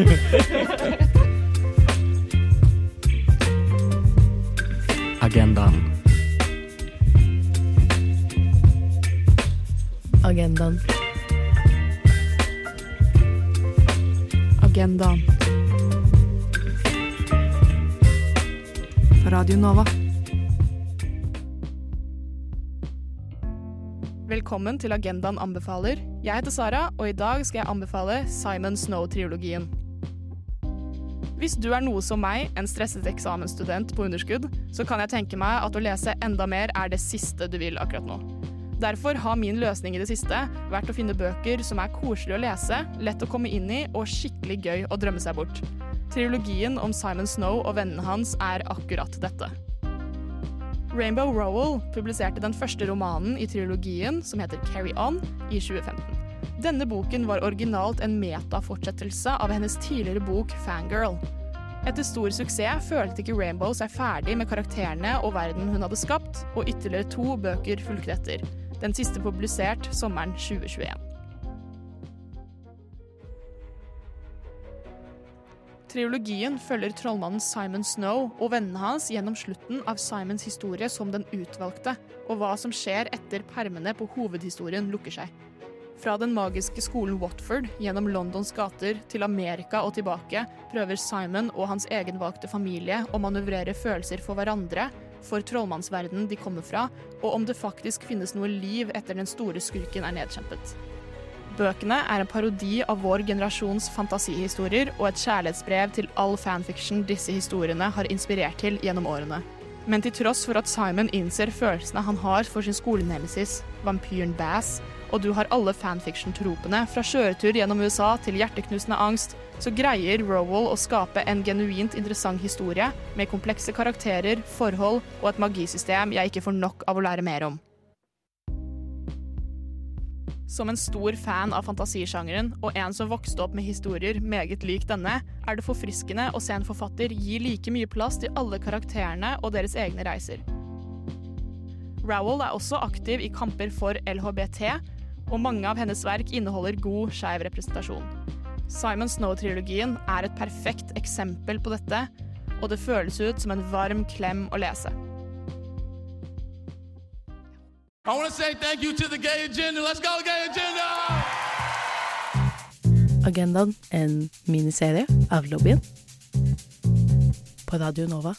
Agendaen. Agendaen. Agendaen. På Radio Nova. Velkommen til Agendaen anbefaler. Jeg heter Sara, og i dag skal jeg anbefale Simon Snow-triologien. Hvis du er noe som meg, en stresset eksamensstudent på underskudd, så kan jeg tenke meg at å lese enda mer er det siste du vil akkurat nå. Derfor har min løsning i det siste vært å finne bøker som er koselige å lese, lett å komme inn i og skikkelig gøy å drømme seg bort. Triologien om Simon Snow og vennene hans er akkurat dette. Rainbow Rowell publiserte den første romanen i triologien, som heter Carry On, i 2015. Denne boken var originalt en metafortsettelse av hennes tidligere bok Fangirl. Etter stor suksess følte ikke Rainbow seg ferdig med karakterene og verden hun hadde skapt, og ytterligere to bøker fulgte etter. Den siste publisert sommeren 2021. Triologien følger trollmannen Simon Snow og vennene hans gjennom slutten av Simons historie som den utvalgte, og hva som skjer etter permene på hovedhistorien lukker seg. Fra den magiske skolen Watford gjennom Londons gater til Amerika og tilbake prøver Simon og hans egenvalgte familie å manøvrere følelser for hverandre, for trollmannsverdenen de kommer fra, og om det faktisk finnes noe liv etter den store skurken er nedkjempet. Bøkene er en parodi av vår generasjons fantasihistorier og et kjærlighetsbrev til all fanfiction disse historiene har inspirert til gjennom årene. Men til tross for at Simon innser følelsene han har for sin skolenemesis, vampyren Bass, og du har alle fanfiction-tropene fra kjøretur gjennom USA til hjerteknusende angst, så greier Rowell å skape en genuint interessant historie med komplekse karakterer, forhold og et magisystem jeg ikke får nok av å lære mer om. Som en stor fan av fantasisjangeren, og en som vokste opp med historier meget lik denne, er det forfriskende å se en forfatter gi like mye plass til alle karakterene og deres egne reiser. Rowell er også aktiv i kamper for LHBT, og mange av hennes verk inneholder god skeiv representasjon. Simon Snow-trilogien er et perfekt eksempel på dette, og det føles ut som en varm klem å lese. I want to say thank you to the gay agenda. Let's go, gay agenda! Agendaen, en miniserie av lobbyen. På Radio Nova.